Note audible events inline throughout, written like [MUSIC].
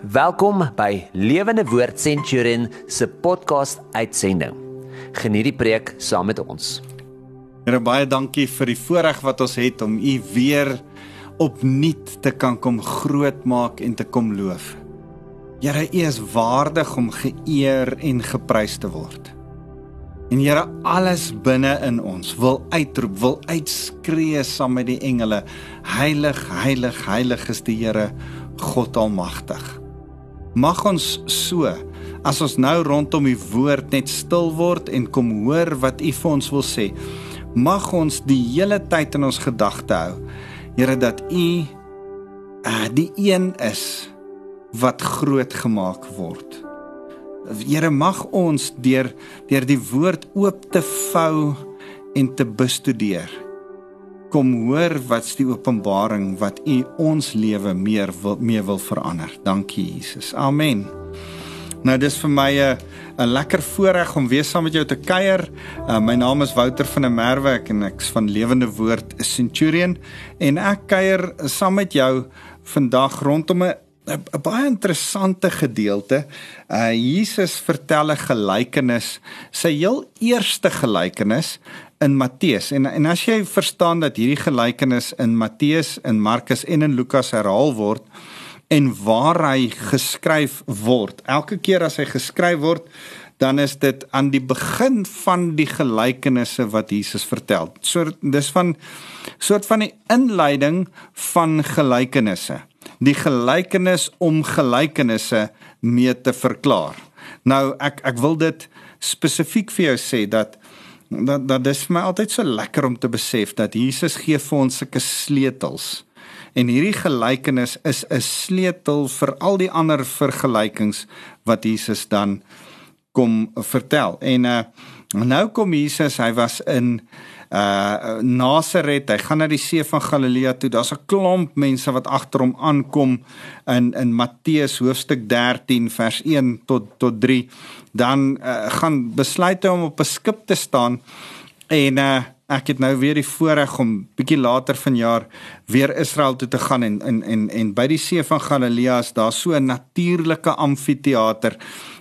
Welkom by Lewende Woord Centurion se podcast uitsending. Geniet die preek saam met ons. Here baie dankie vir die voorreg wat ons het om U weer opnuut te kan kom grootmaak en te kom loof. Here, U is waardig om geëer en geprys te word. En Here, alles binne in ons wil uitroep, wil uitskree saam met die engele: Heilig, heilig, heilig is die Here, God Almagtig. Mag ons so as ons nou rondom die woord net stil word en kom hoor wat U vir ons wil sê. Mag ons die hele tyd in ons gedagte hou. Here dat U uh, die een is wat groot gemaak word. Here mag ons deur deur die woord oop te vou en te bestudeer kom hoor wat's die openbaring wat u ons lewe meer wil mee wil verander. Dankie Jesus. Amen. Nou dis vir my 'n 'n lekker voorreg om weer saam met jou te kuier. Uh, my naam is Wouter van der Merwe en ek's van Lewende Woord Centurion en ek kuier saam met jou vandag rondom 'n 'n baie interessante gedeelte. Uh Jesus vertel 'n gelykenis, sy heel eerste gelykenis in Matteus. En en as jy verstaan dat hierdie gelykenis in Matteus, in Markus en in Lukas herhaal word en waar hy geskryf word. Elke keer as hy geskryf word, dan is dit aan die begin van die gelykenisse wat Jesus vertel. So dis van soort van die inleiding van gelykenisse. Die gelykenis om gelykenisse mee te verklaar. Nou ek ek wil dit spesifiek vir jou sê dat dat dat dis vir my altyd so lekker om te besef dat Jesus gee vir ons sulke sleutels. En hierdie gelykenis is 'n sleutel vir al die ander vergelykings wat Jesus dan kom vertel. En uh nou kom Jesus, hy was in uh Nasaret, hy gaan na die see van Galilea toe. Daar's 'n klomp mense wat agter hom aankom in in Matteus hoofstuk 13 vers 1 tot tot 3 dan uh, gaan besluit hy om op 'n skip te staan en uh, ek het nou weer die voorreg om bietjie later vanjaar weer Israel toe te gaan en en en en by die see van Galilea is daar so 'n natuurlike amfitheater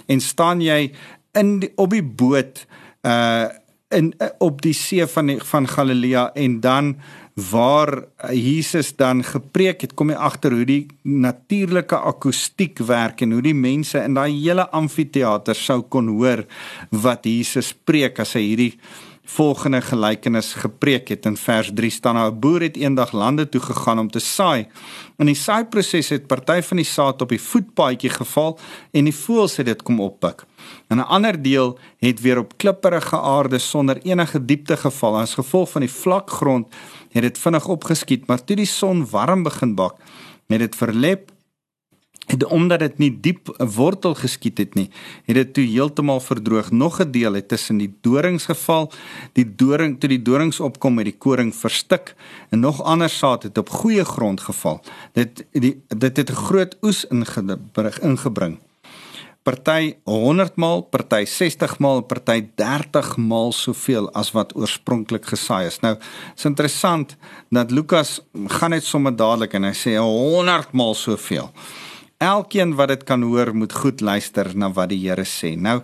en staan jy in die, op die boot uh in op die see van die, van Galilea en dan waar Jesus dan gepreek het, kom jy agter hoe die natuurlike akoestiek werk en hoe die mense in daai hele amfitheater sou kon hoor wat Jesus preek as hy hierdie volgende gelykenis gepreek het in vers 3 staan nou 'n boer het eendag lande toe gegaan om te saai. In die saaiproses het party van die saad op die voetpaadjie geval en die voëls het dit kom oppik. En 'n ander deel het weer op klipprige aarde sonder enige diepte geval. As gevolg van die vlak grond het dit vinnig opgeskiet, maar toe die son warm begin bak, het dit verlep en omdat dit nie diep 'n wortel geskiet het nie, het dit toe heeltemal verdroog. Nog 'n deel het tussen die dorings geval. Die doring toe die dorings opkom het die koring verstik en nog ander saad het op goeie grond geval. Dit die dit het 'n groot oes ingebring party 100 maal, party 60 maal, party 30 maal soveel as wat oorspronklik gesaai is. Nou, is interessant dat Lukas gaan net sommer dadelik en hy sê 100 maal soveel. Elkeen wat dit kan hoor, moet goed luister na wat die Here sê. Nou,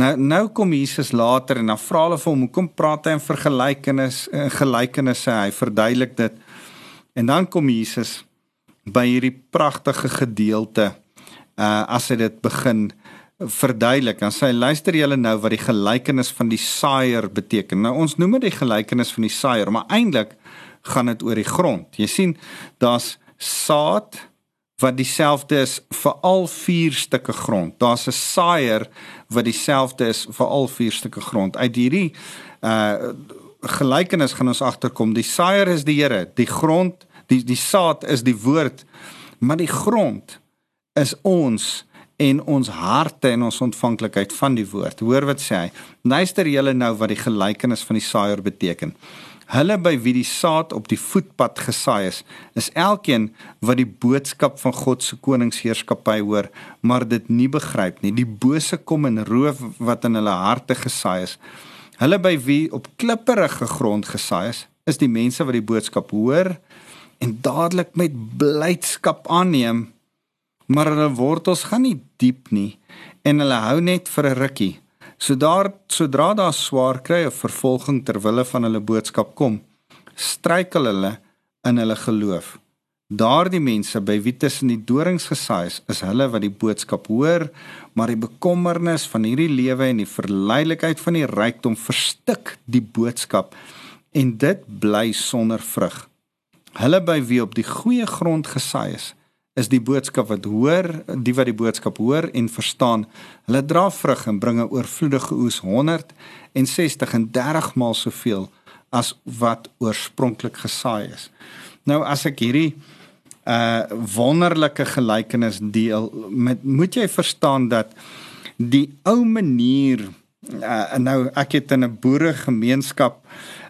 nou nou kom Jesus later en dan vra hulle vir hom, "Hoekom praat hy in vergelykenis en gelykenisse?" Hy verduidelik dit. En dan kom Jesus by hierdie pragtige gedeelte uh as hy dit begin verduidelik. Dan sê luister julle nou wat die gelykenis van die saaier beteken. Nou ons noem dit die gelykenis van die saaier, maar eintlik gaan dit oor die grond. Jy sien, daar's saad wat dieselfde is vir al vier stukke grond. Daar's 'n saaier wat dieselfde is vir al vier stukke grond. Uit hierdie uh gelykenis gaan ons agterkom, die saaier is die Here, die grond, die die saad is die woord, maar die grond is ons en ons harte en ons ontvanklikheid van die woord. Hoor wat sê hy? Luister julle nou wat die gelykenis van die saaier beteken. Hulle by wie die saad op die voetpad gesaai is, is elkeen wat die boodskap van God se koningsheerskappy hoor, maar dit nie begryp nie. Die bose kom en roof wat in hulle harte gesaai is. Hulle by wie op klipperige grond gesaai is, is die mense wat die boodskap hoor en dadelik met blydskap aanneem maar hulle wortels gaan nie diep nie en hulle hou net vir 'n rukkie. So daar sodra daar swaar kry of vervolging ter wille van hulle boodskap kom, struikel hulle in hulle geloof. Daardie mense by wie tussen die dorings gesaai is, is hulle wat die boodskap hoor, maar die bekommernis van hierdie lewe en die verleidelikheid van die rykdom verstik die boodskap en dit bly sonder vrug. Hulle by wie op die goeie grond gesaai is, is die boodskap wat hoor, die wat die boodskap hoor en verstaan. Hulle dra vrug en bring 'n oorvloedige oes 160 en 30 maal soveel as wat oorspronklik gesaai is. Nou as ek hierdie uh wonderlike gelykenis deel met moet jy verstaan dat die ou manier uh, nou ek het in 'n boeregemeenskap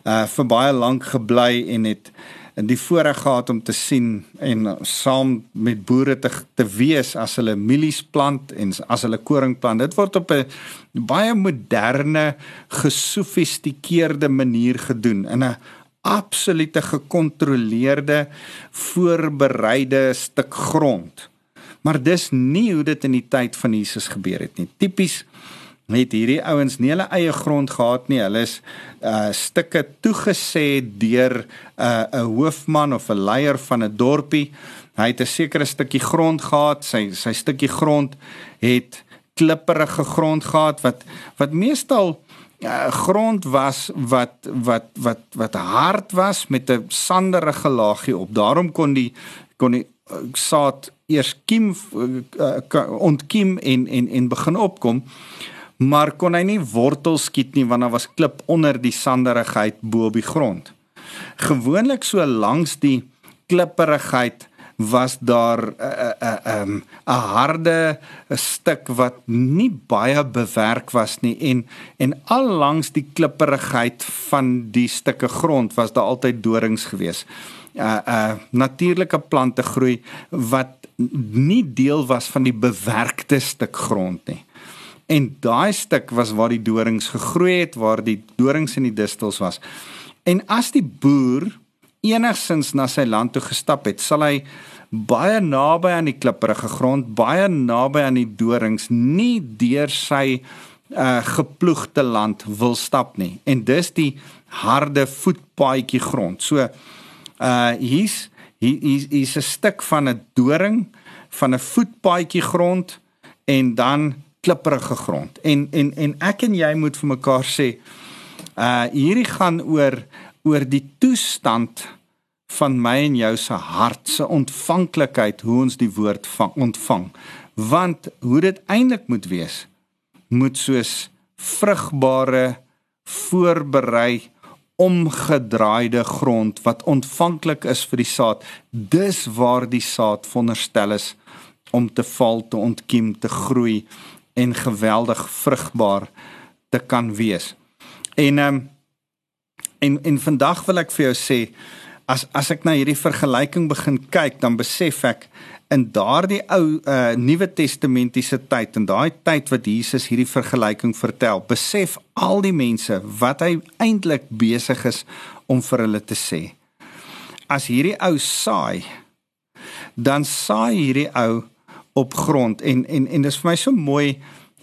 uh vir baie lank gebly en het en die voorreg gehad om te sien en saam met boere te te wees as hulle mielies plant en as hulle koring plant. Dit word op 'n baie moderne, gesofistikeerde manier gedoen in 'n absolute gekontroleerde voorbereide stuk grond. Maar dis nie hoe dit in die tyd van Jesus gebeur het nie. Tipies het hierdie ouens nie hulle eie grond gehad nie. Hulle is uh stukke toegesê deur 'n uh, 'n hoofman of 'n leier van 'n dorpie. Hy het 'n sekere stukkie grond gehad. Sy sy stukkie grond het klipperige grond gehad wat wat meestal uh, grond was wat wat wat wat hard was met 'n sanderige laagie op. Daarom kon die kon die uh, saad eers kiem uh, ontkiem en en en begin opkom. Maar kon hy nie wortels skiet nie want daar was klip onder die sanderigheid bo op die grond. Gewoonlik so langs die klipperigheid was daar 'n uh, 'n uh, 'n um, 'n harde stuk wat nie baie bewerk was nie en en al langs die klipperigheid van die stukke grond was daar altyd dorings gewees. uh, uh, natuurlike plante groei wat nie deel was van die bewerkte stuk grond nie. En daai stuk was waar die dorings gegroei het, waar die dorings en die distels was. En as die boer enigsins na sy land toe gestap het, sal hy baie naby aan die klipprige grond, baie naby aan die dorings, nie deur sy uh geploegde land wil stap nie. En dis die harde voetpaadjie grond. So uh hier's hier is 'n stuk van 'n doring van 'n voetpaadjie grond en dan klipprige grond. En en en ek en jy moet vir mekaar sê uh hierdie gaan oor oor die toestand van my en jou se hart se ontvanklikheid hoe ons die woord vang, ontvang want hoe dit eintlik moet wees moet soos vrugbare voorberei omgedraaide grond wat ontvanklik is vir die saad dis waar die saad veronderstel is om te val te ontkiem te groei en geweldig vrugbaar te kan wees en um, En en vandag wil ek vir jou sê as as ek na hierdie vergelyking begin kyk, dan besef ek in daardie ou uh Nuwe Testamentiese tyd en daai tyd wat Jesus hierdie vergelyking vertel, besef al die mense wat hy eintlik besig is om vir hulle te sê. As hierdie ou saai, dan saai hierdie ou op grond en en en dis vir my so mooi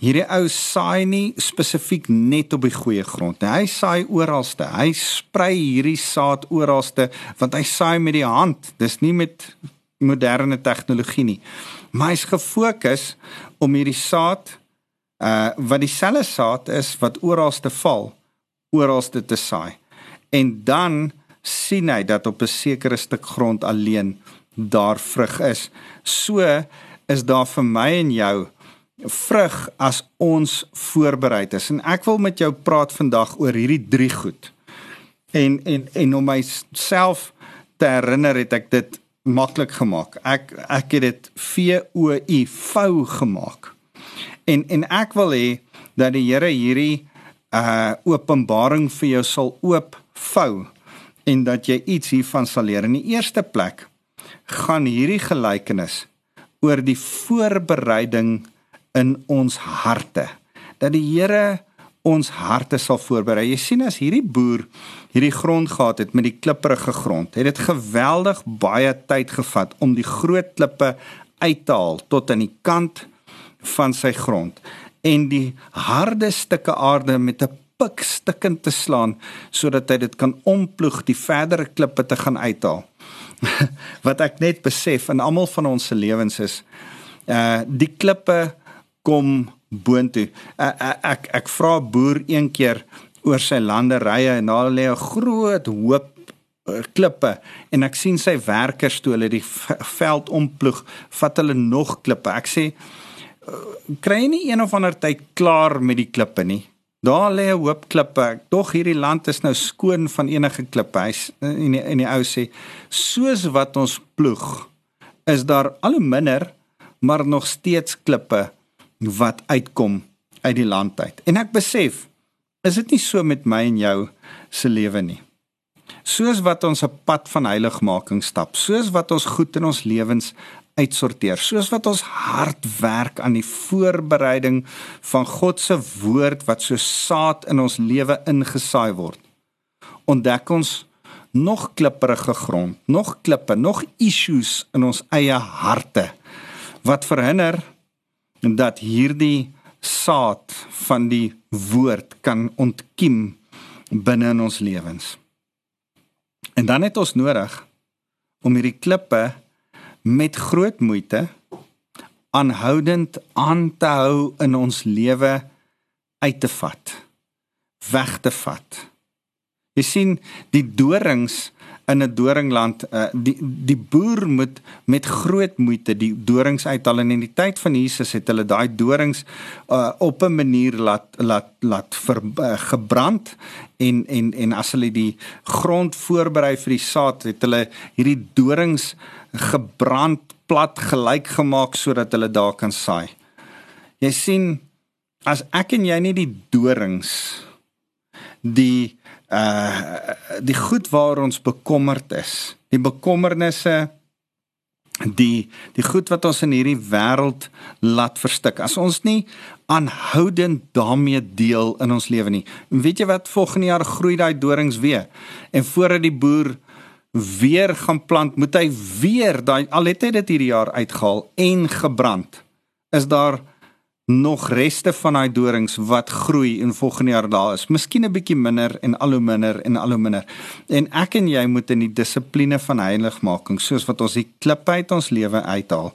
Hierdie ou saai nie spesifiek net op die goeie grond nie. Hy saai oralste. Hy sprei hierdie saad oralste want hy saai met die hand. Dis nie met moderne tegnologie nie. Maar hy's gefokus om hierdie saad uh wat dieselfde saad is wat oralste val, oralste te saai. En dan sien hy dat op 'n sekere stuk grond alleen daar vrug is. So is daar vir my en jou vrug as ons voorberei is. En ek wil met jou praat vandag oor hierdie drie goed. En en en om myself te herinner het ek dit maklik gemaak. Ek ek het dit V O U vou gemaak. En en ek wil hê dat die Here hierdie uh openbaring vir jou sal oop vou en dat jy iets hiervan sal leer. In die eerste plek gaan hierdie gelykenis oor die voorbereiding in ons harte. Dat die Here ons harte sal voorberei. Jy sien as hierdie boer hierdie grond gehad het met die klipprige grond, het dit geweldig baie tyd gevat om die groot klippe uithaal tot aan die kant van sy grond en die harde stukke aarde met 'n pik stikkend te slaan sodat hy dit kan omploeg die verdere klippe te gaan uithaal. [LAUGHS] Wat ek net besef in almal van ons se lewens is uh die klippe kom boontoe. Uh, uh, ek ek vra boer een keer oor sy landerye en daar lê 'n groot hoop klippe en ek sien sy werkers toe hulle die veld omploeg, vat hulle nog klippe. Ek sê kry nie een of ander tyd klaar met die klippe nie. Daar lê 'n hoop klippe. Tog hierdie land is nou skoon van enige klippe. Hy's in die, in die ou sê soos wat ons ploeg is daar al hoe minder maar nog steeds klippe wat uitkom uit die land uit. En ek besef, is dit nie so met my en jou se lewe nie. Soos wat ons 'n pad van heiligmaking stap, soos wat ons goed in ons lewens uitsorteer, soos wat ons hard werk aan die voorbereiding van God se woord wat so saad in ons lewe ingesaai word. Ontdek ons nog klipprige grond, nog klippe, nog issues in ons eie harte wat verhinder dat hierdie saad van die woord kan ontkiem binne in ons lewens. En dan het ons nodig om hierdie klippe met groot moeite aanhoudend aan te hou in ons lewe uit te vat, weg te vat. Jy sien, die dorings in 'n doringland uh, die die boer moet met groot moeite die dorings uithaal en in die tyd van Jesus het hulle daai dorings uh, op 'n manier laat laat laat ver, uh, gebrand en en en as hulle die grond voorberei vir die saad het hulle hierdie dorings gebrand plat gelyk gemaak sodat hulle daar kan saai. Jy sien as ek en jy nie die dorings die uh die goed waar ons bekommerd is, die bekommernisse die die goed wat ons in hierdie wêreld laat verstik. As ons nie aanhoudend daarmee deel in ons lewe nie. Weet jy wat volgende jaar groei daai dorings weer en voordat die boer weer gaan plant, moet hy weer daai al het hy dit hierdie jaar uitgehaal en gebrand. Is daar nog reste van daai dorings wat groei in volgende jaar daar is. Miskien 'n bietjie minder en al hoe minder en al hoe minder. En ek en jy moet in die dissipline van heiligmaking, soos wat ons die klippe uit ons lewe uithaal.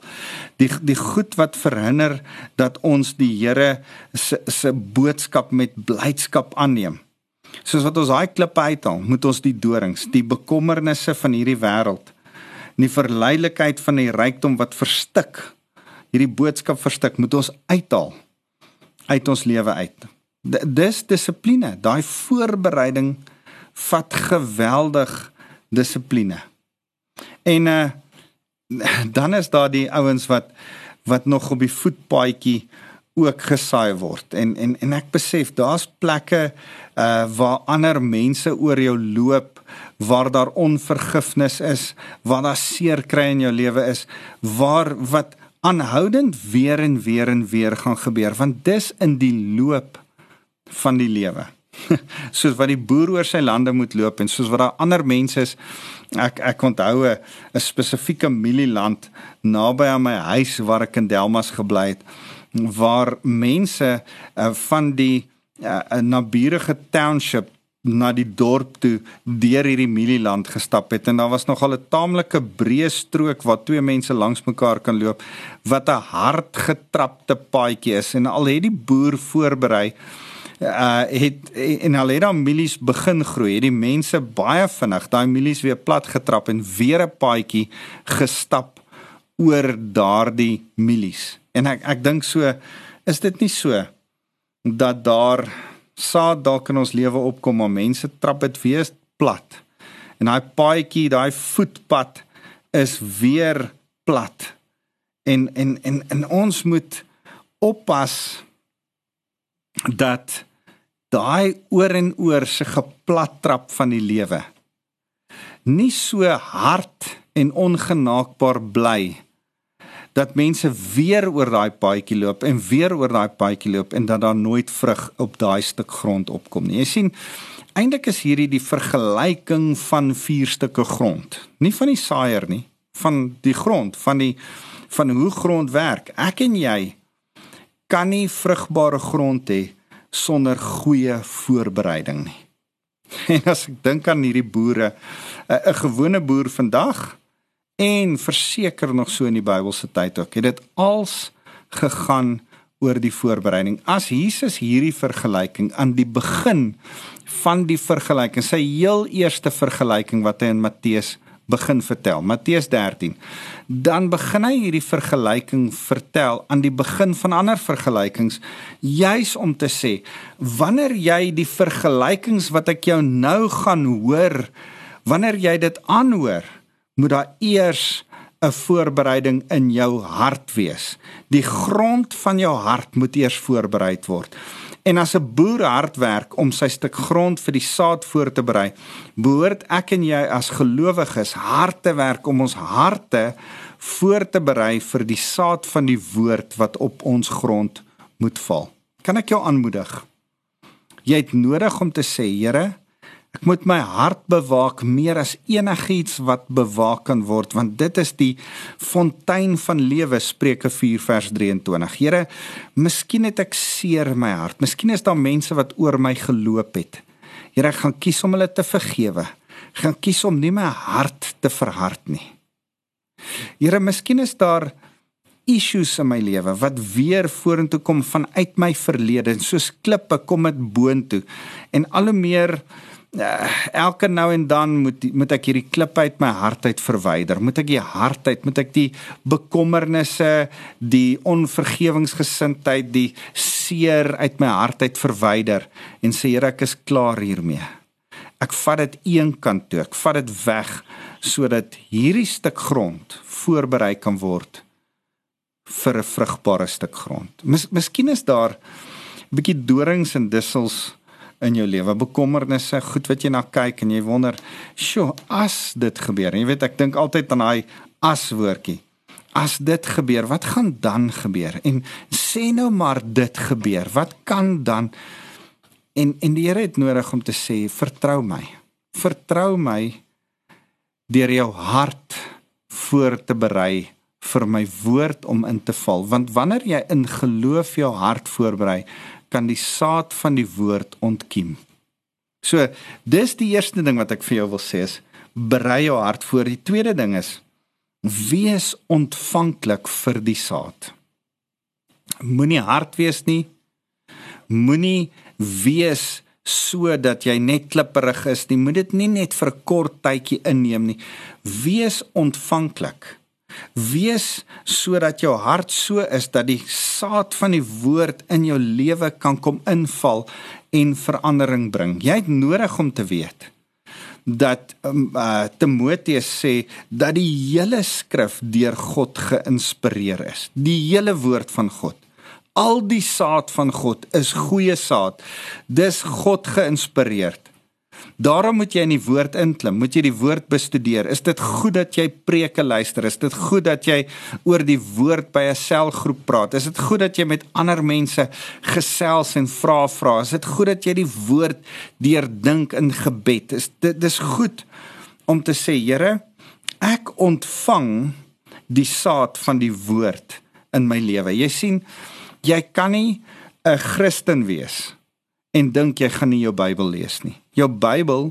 Die die goed wat verhinder dat ons die Here se se boodskap met blydskap aanneem. Soos wat ons daai klippe uithaal, moet ons die dorings, die bekommernisse van hierdie wêreld, die verleidelikheid van die rykdom wat verstik hierdie boodskap verstik, moet ons uithaal uit ons lewe uit. D dis dissipline, daai voorbereiding vat geweldig dissipline. En uh [LAUGHS] dan is daar die ouens wat wat nog op die voetpaadjie ook gesaai word. En en en ek besef daar's plekke uh waar ander mense oor jou loop waar daar onvergifnis is, waar daar seer kry in jou lewe is, waar wat aanhoudend weer en weer en weer gaan gebeur want dis in die loop van die lewe. [LAUGHS] soos wat die boer oor sy lande moet loop en soos wat daar ander mense is ek ek onthou 'n spesifieke mielieland naby aan my huis waar ek in Delmas gebly het waar mense uh, van die uh, naburige township na die dorp toe deur hierdie mielieland gestap het. En daar was nogal 'n taamlike breë strook waar twee mense langs mekaar kan loop wat 'n hard getrapte paadjie is. En al het die boer voorberei uh het en al het dan mielies begin groei het die mense baie vinnig daai mielies weer plat getrap en weer 'n paadjie gestap oor daardie mielies en ek ek dink so is dit nie so dat daar saad dalk in ons lewe opkom maar mense trap dit weer plat. En daai paadjie, daai voetpad is weer plat. En en en en ons moet oppas dat daai oor en oor se geplat trap van die lewe nie so hard en ongenaakbaar bly dat mense weer oor daai paadjie loop en weer oor daai paadjie loop en dat daar nooit vrug op daai stuk grond opkom nie. Jy sien, eintlik is hierdie die vergelyking van vier stukke grond, nie van die saaier nie, van die grond, van die van hoe grond werk. Ek en jy kan nie vrugbare grond hê sonder goeie voorbereiding nie. [LAUGHS] En as ek dink aan hierdie boere, 'n gewone boer vandag en verseker nog so in die Bybelse tyd ook, het dit als gegaan oor die voorbereiding. As Jesus hierdie vergelyking aan die begin van die vergelyking, sy heel eerste vergelyking wat hy in Matteus begin vertel, Matteus 13. Dan begin hy hierdie vergelyking vertel aan die begin van ander vergelykings, juis om te sê, wanneer jy die vergelykings wat ek jou nou gaan hoor, wanneer jy dit aanhoor, moet daar eers 'n voorbereiding in jou hart wees. Die grond van jou hart moet eers voorberei word. En as 'n boer hard werk om sy stuk grond vir die saad voor te berei, behoort ek en jy as gelowiges hard te werk om ons harte voor te berei vir die saad van die woord wat op ons grond moet val. Kan ek jou aanmoedig? Jy het nodig om te sê, Here, Ek moet my hart bewaak meer as enigiets wat bewaak kan word want dit is die fontein van lewe Spreuke 4 vers 23. Here, miskien het ek seer in my hart. Miskien is daar mense wat oor my geloop het. Here, ek gaan kies om hulle te vergewe. Ek gaan kies om nie my hart te verhard nie. Here, miskien is daar issues in my lewe wat weer vorentoe kom vanuit my verlede en soos klippe kom dit boontoe en al hoe meer uh, elke nou en dan moet moet ek hierdie klip uit my hart uit verwyder. Moet ek die hart uit, moet ek die bekommernisse, die onvergewingsgesindheid, die seer uit my hart uit verwyder en sê Here, ek is klaar hiermee. Ek vat dit eenkant toe. Ek vat dit weg sodat hierdie stuk grond voorberei kan word vir 'n vrugbare stuk grond. Mis, miskien is daar 'n bietjie dorings en dussels in jou lewe, bekommernisse, goed wat jy na kyk en jy wonder, "Sjoe, as dit gebeur." En jy weet, ek dink altyd aan daai as woordjie. As dit gebeur, wat gaan dan gebeur? En sê nou maar dit gebeur. Wat kan dan En en die Here het nodig om te sê, "Vertrou my. Vertrou my deur jou hart voor te berei vir my woord om in te val, want wanneer jy in geloof jou hart voorberei, kan die saad van die woord ontkiem. So, dis die eerste ding wat ek vir jou wil sê is berei jou hart voor. Die tweede ding is wees ontvanklik vir die saad. Moenie hard wees nie. Moenie wees sodat jy net klipperig is nie. Moet dit nie net vir 'n kort tydjie inneem nie. Wees ontvanklik. Wees sodat jou hart so is dat die saad van die woord in jou lewe kan kom inval en verandering bring. Jy het nodig om te weet dat um, uh, Timoteus sê dat die hele skrif deur God geïnspireer is. Die hele woord van God. Al die saad van God is goeie saad. Dis God geïnspireerd. Daarom moet jy in die woord inklim, moet jy die woord bestudeer. Is dit goed dat jy preke luister? Is dit goed dat jy oor die woord by 'n selgroep praat? Is dit goed dat jy met ander mense gesels en vra vra? Is dit goed dat jy die woord deurdink in gebed? Is dit dis goed om te sê, Here, ek ontvang die saad van die woord in my lewe. Jy sien, jy kan nie 'n Christen wees en dink jy gaan nie jou Bybel lees nie. Jou Bybel,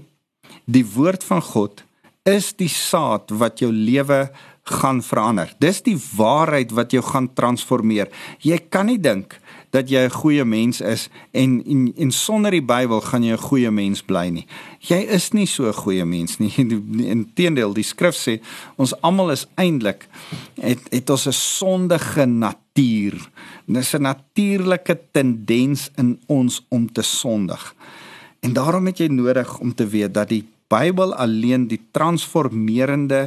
die woord van God, is die saad wat jou lewe gaan verander. Dis die waarheid wat jou gaan transformeer. Jy kan nie dink dat jy 'n goeie mens is en en, en sonder die Bybel gaan jy 'n goeie mens bly nie. Jy is nie so 'n goeie mens nie. [LAUGHS] Inteendeel, die skrif sê ons almal is eintlik het het ons 'n sondige natuur. Dis 'n natuurlike tendens in ons om te sondig. En daarom het jy nodig om te weet dat die Bybel alleen die transformerende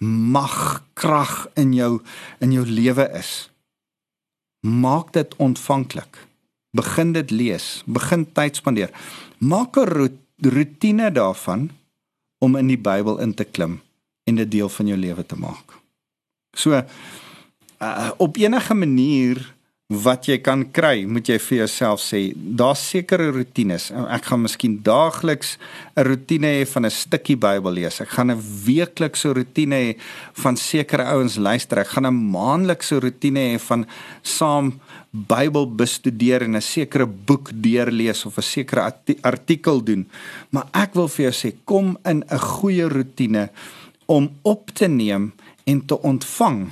mag krag in jou in jou lewe is maak dit ontvanklik. Begin dit lees, begin tyd spandeer. Maak 'n rotine daarvan om in die Bybel in te klim en dit deel van jou lewe te maak. So uh, op enige manier wat jy kan kry, moet jy vir jouself sê, daar's sekere rotines. Ek gaan miskien daagliks 'n rotine hê van 'n stukkie Bybel lees. Ek gaan 'n weeklikse rotine hê van sekere ouens luister. Ek gaan 'n maandelikse rotine hê van saam Bybel bestudeer en 'n sekere boek deurlees of 'n sekere artikel doen. Maar ek wil vir jou sê, kom in 'n goeie rotine om op te neem en te ontvang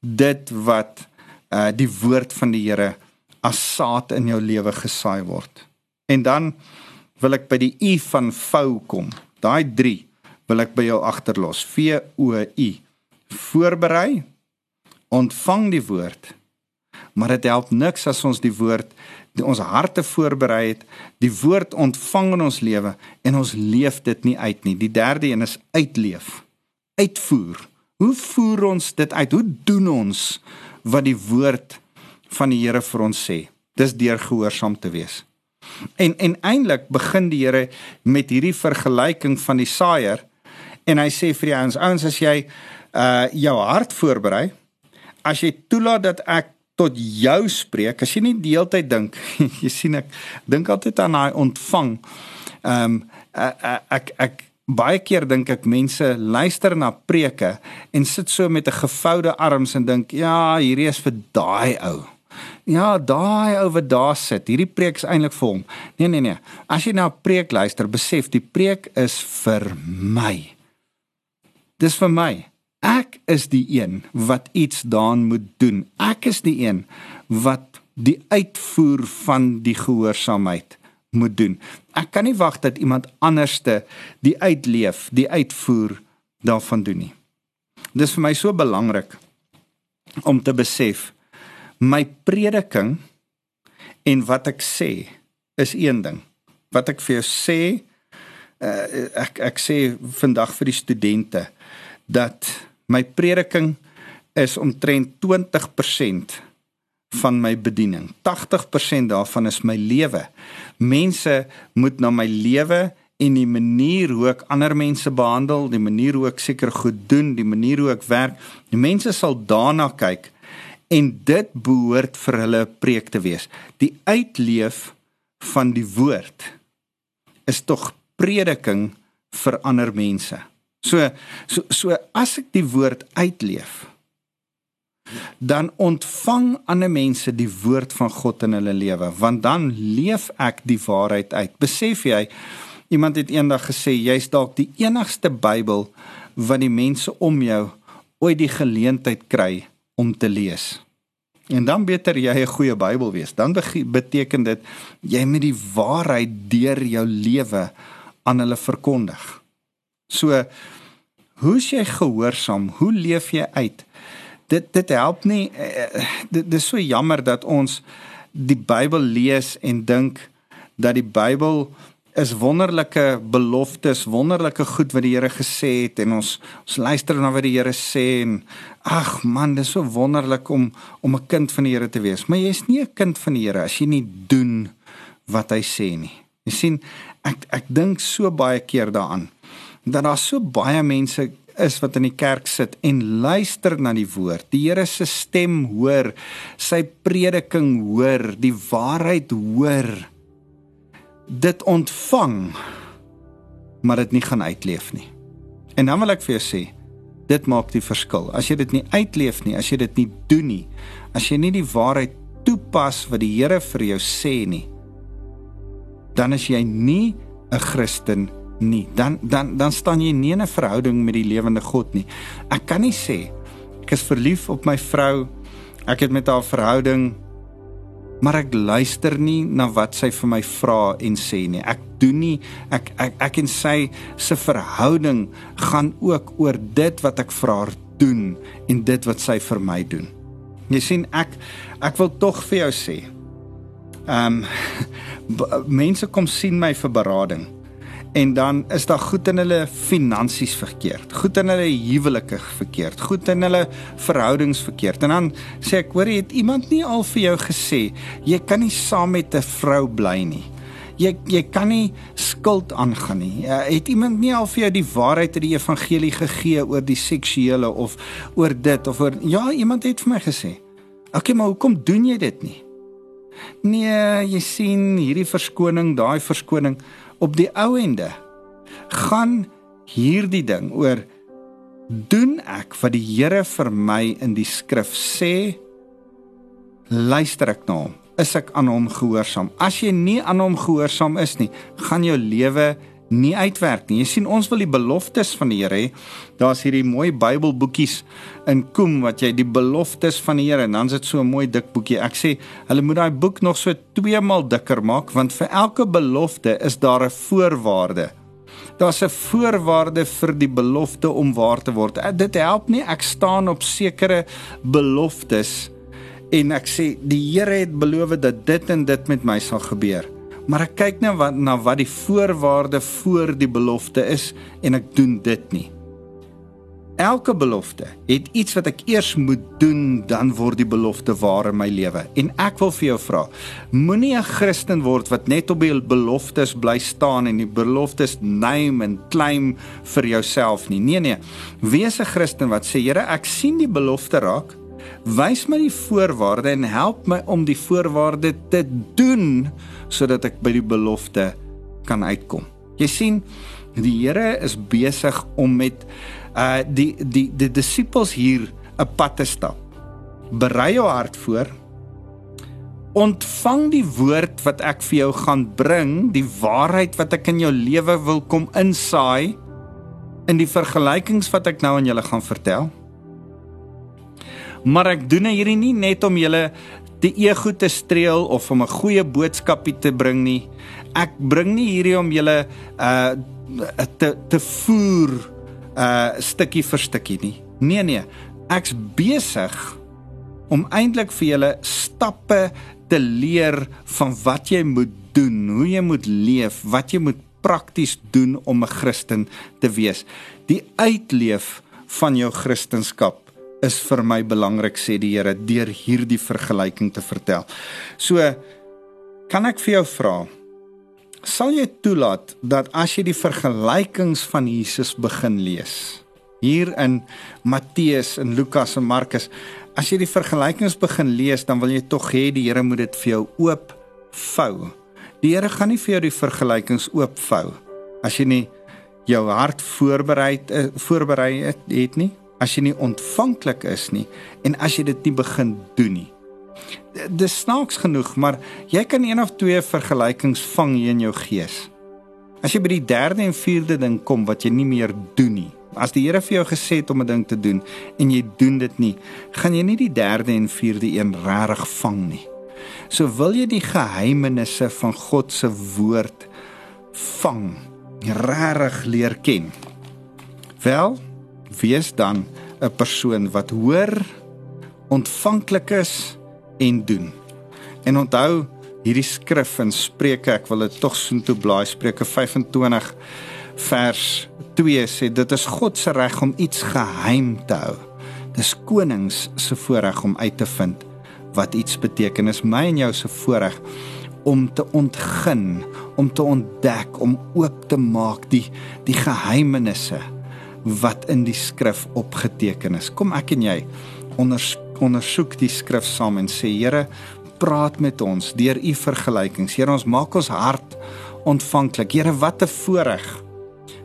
dit wat uh die woord van die Here as saad in jou lewe gesaai word. En dan wil ek by die u van vou kom. Daai 3 wil ek by jou agterlos. V O U. Voorberei, ontvang die woord. Maar dit help niks as ons die woord die ons harte voorberei het, die woord ontvang in ons lewe en ons leef dit nie uit nie. Die derde een is uitleef. Uitvoer. Hoe voer ons dit uit? Hoe doen ons wat die woord van die Here vir ons sê. Dis deur gehoorsaam te wees. En en eintlik begin die Here met hierdie vergelyking van die saaier en hy sê vir die ouens, ouens as jy uh jou hart voorberei, as jy toelaat dat ek tot jou spreek, as jy nie die hele tyd dink, [LAUGHS] jy sien ek dink altyd aan daai ontvang. Ehm um, ek ek ek baie keer dink ek mense luister na preke en sit so met 'n gevoude arms en dink ja, hierdie is vir daai ou. Ja, daai ou wat daar sit, hierdie preek is eintlik vir hom. Nee nee nee. As jy na 'n preek luister, besef die preek is vir my. Dis vir my. Ek is die een wat iets daan moet doen. Ek is die een wat die uitvoer van die gehoorsaamheid moet doen. Ek kan nie wag dat iemand anderste die uitleef, die uitvoer daarvan doen nie. Dis vir my so belangrik om te besef my prediking en wat ek sê is een ding. Wat ek vir jou sê uh, ek ek sê vandag vir die studente dat my prediking is omtrent 20% van my bediening. 80% daarvan is my lewe. Mense moet na my lewe en die manier hoe ek ander mense behandel, die manier hoe ek seker goed doen, die manier hoe ek werk, die mense sal daarna kyk en dit behoort vir hulle preek te wees. Die uitleef van die woord is tog prediking vir ander mense. So so so as ek die woord uitleef, dan ontvang ander mense die woord van God in hulle lewe want dan leef ek die waarheid uit. Besef jy iemand het eendag gesê jy's dalk die enigste Bybel wat die mense om jou ooit die geleentheid kry om te lees. En dan beter jy 'n goeie Bybel wees. Dan beteken dit jy moet die waarheid deur jou lewe aan hulle verkondig. So hoe's jy gehoorsaam? Hoe leef jy uit dit dit help nie uh, dit, dit is so jammer dat ons die Bybel lees en dink dat die Bybel is wonderlike beloftes, wonderlike goed wat die Here gesê het en ons ons luister na wat die Here sê en ag man, dit is so wonderlik om om 'n kind van die Here te wees. Maar jy's nie 'n kind van die Here as jy nie doen wat hy sê nie. Jy sien, ek ek dink so baie keer daaraan dat daar so baie mense is wat in die kerk sit en luister na die woord, die Here se stem hoor, sy prediking hoor, die waarheid hoor, dit ontvang, maar dit nie gaan uitleef nie. En dan wil ek vir jou sê, dit maak die verskil. As jy dit nie uitleef nie, as jy dit nie doen nie, as jy nie die waarheid toepas wat die Here vir jou sê nie, dan is jy nie 'n Christen nie nie, dan dan dan staan jy nie in 'n verhouding met die lewende God nie. Ek kan nie sê ek is verlief op my vrou. Ek het met haar verhouding maar ek luister nie na wat sy vir my vra en sê nie. Ek doen nie ek ek ek en sy se verhouding gaan ook oor dit wat ek vir haar doen en dit wat sy vir my doen. Jy sien ek ek wil tog vir jou sê. Ehm [LAUGHS] um, mense kom sien my vir berading en dan is daar goed in hulle finansies verkeerd, goed in hulle huwelike verkeerd, goed in hulle verhoudings verkeerd. En dan sê ek, hoor, het iemand nie al vir jou gesê jy kan nie saam met 'n vrou bly nie? Jy jy kan nie skuld aangaan nie. Ja, het iemand nie al vir jou die waarheid uit die evangelie gegee oor die seksuele of oor dit of oor Ja, iemand het vir my gesê. Okay, maar hoekom doen jy dit nie? Nee, jy sien hierdie verskoning, daai verskoning op die ou ende gaan hierdie ding oor doen ek wat die Here vir my in die skrif sê? Luister ek na hom. Is ek aan hom gehoorsaam? As jy nie aan hom gehoorsaam is nie gaan jou lewe nie uitwerk nie. Jy sien ons wil die beloftes van die Here hê. Daar's hierdie mooi Bybelboekies in Koem wat jy die beloftes van die Here en dan's dit so 'n mooi dik boekie. Ek sê hulle moet daai boek nog so 2 maal dikker maak want vir elke belofte is daar 'n voorwaarde. Daar's 'n voorwaarde vir die belofte om waar te word. Eh, dit help nie ek staan op sekere beloftes en ek sê die Here het beloof dat dit en dit met my sal gebeur maar ek kyk nou wat na wat die voorwaarde voor die belofte is en ek doen dit nie. Elke belofte het iets wat ek eers moet doen dan word die belofte waar in my lewe. En ek wil vir jou vra, moenie 'n Christen word wat net op die beloftes bly staan en die beloftes name en claim vir jouself nie. Nee nee. Wees 'n Christen wat sê, Here, ek sien die belofte raak. Wys my die voorwaarde en help my om die voorwaarde te doen sodat ek by die belofte kan uitkom. Jy sien, die Here is besig om met uh die die die disippels hier 'n pad te stap. Berei jou hart voor. Ontvang die woord wat ek vir jou gaan bring, die waarheid wat ek in jou lewe wil kom insaai in die vergelykings wat ek nou aan julle gaan vertel. Maar ek doen hierdie nie net om julle die ego te streel of om 'n goeie boodskapie te bring nie. Ek bring nie hierdie om julle uh te te voer uh stukkie vir stukkie nie. Nee nee, ek's besig om eintlik vir julle stappe te leer van wat jy moet doen, hoe jy moet leef, wat jy moet prakties doen om 'n Christen te wees. Die uitleef van jou Christendom is vir my belangrik sê die Here deur hierdie vergelyking te vertel. So kan ek vir jou vra sal jy toelaat dat as jy die vergelykings van Jesus begin lees hier in Matteus en Lukas en Markus as jy die vergelykings begin lees dan wil jy tog hê die Here moet dit vir jou oop vou. Die Here gaan nie vir jou die vergelykings oop vou as jy nie jou hart voorberei eh, voorberei het, het nie as jy nie ontvanklik is nie en as jy dit nie begin doen nie. Dis snaaks genoeg, maar jy kan een of twee vergelykings vang hier in jou gees. As jy by die derde en vierde ding kom wat jy nie meer doen nie. As die Here vir jou gesê het om 'n ding te doen en jy doen dit nie, gaan jy nie die derde en vierde een regtig vang nie. So wil jy die geheimenisse van God se woord vang, regtig leer ken. Wel, wees dan 'n persoon wat hoor, ontvanklik is en doen. En onthou hierdie skrif in Spreuke, ek wil dit tog soontoe blaai Spreuke 25 vers 2 sê dit is God se reg om iets geheim te hou. Dis konings se voorreg om uit te vind wat iets beteken. Is my en jou se voorreg om te ontgin, om te ontdek, om oop te maak die die geheimenisse wat in die skrif opgeteken is. Kom ek en jy onders, ondersoek die skrif saam en sê Here, praat met ons deur u vergelykings. Here, ons maak ons hart ontvanklik. Here, wat 'n voorreg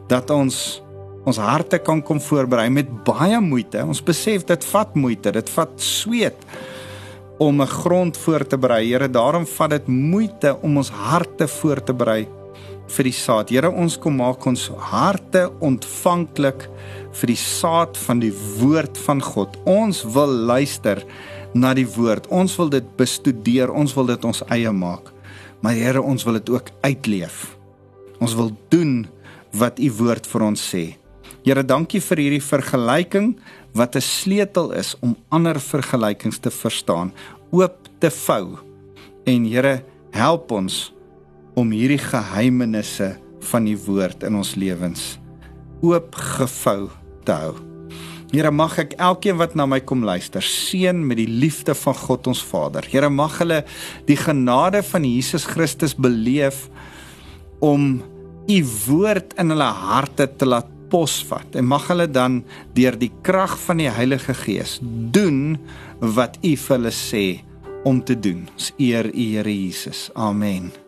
dat ons ons harte kan kom voorberei met baie moeite. Ons besef dit vat moeite, dit vat sweet om 'n grond voor te berei. Here, daarom vat dit moeite om ons harte voor te berei vir die saad. Here, ons kom maak ons harte ontvanklik vir die saad van die woord van God. Ons wil luister na die woord. Ons wil dit bestudeer. Ons wil dit ons eie maak. Maar Here, ons wil dit ook uitleef. Ons wil doen wat u woord vir ons sê. Here, dankie vir hierdie vergelyking wat 'n sleutel is om ander vergelykings te verstaan, oop te vou. En Here, help ons om hierdie geheimenisse van die woord in ons lewens oopgevou te hou. Here mag ek elkeen wat na my kom luister seën met die liefde van God ons Vader. Here mag hulle die genade van Jesus Christus beleef om u woord in hulle harte te laat pos vat en mag hulle dan deur die krag van die Heilige Gees doen wat U vir hulle sê om te doen. Ons eer U Here Jesus. Amen.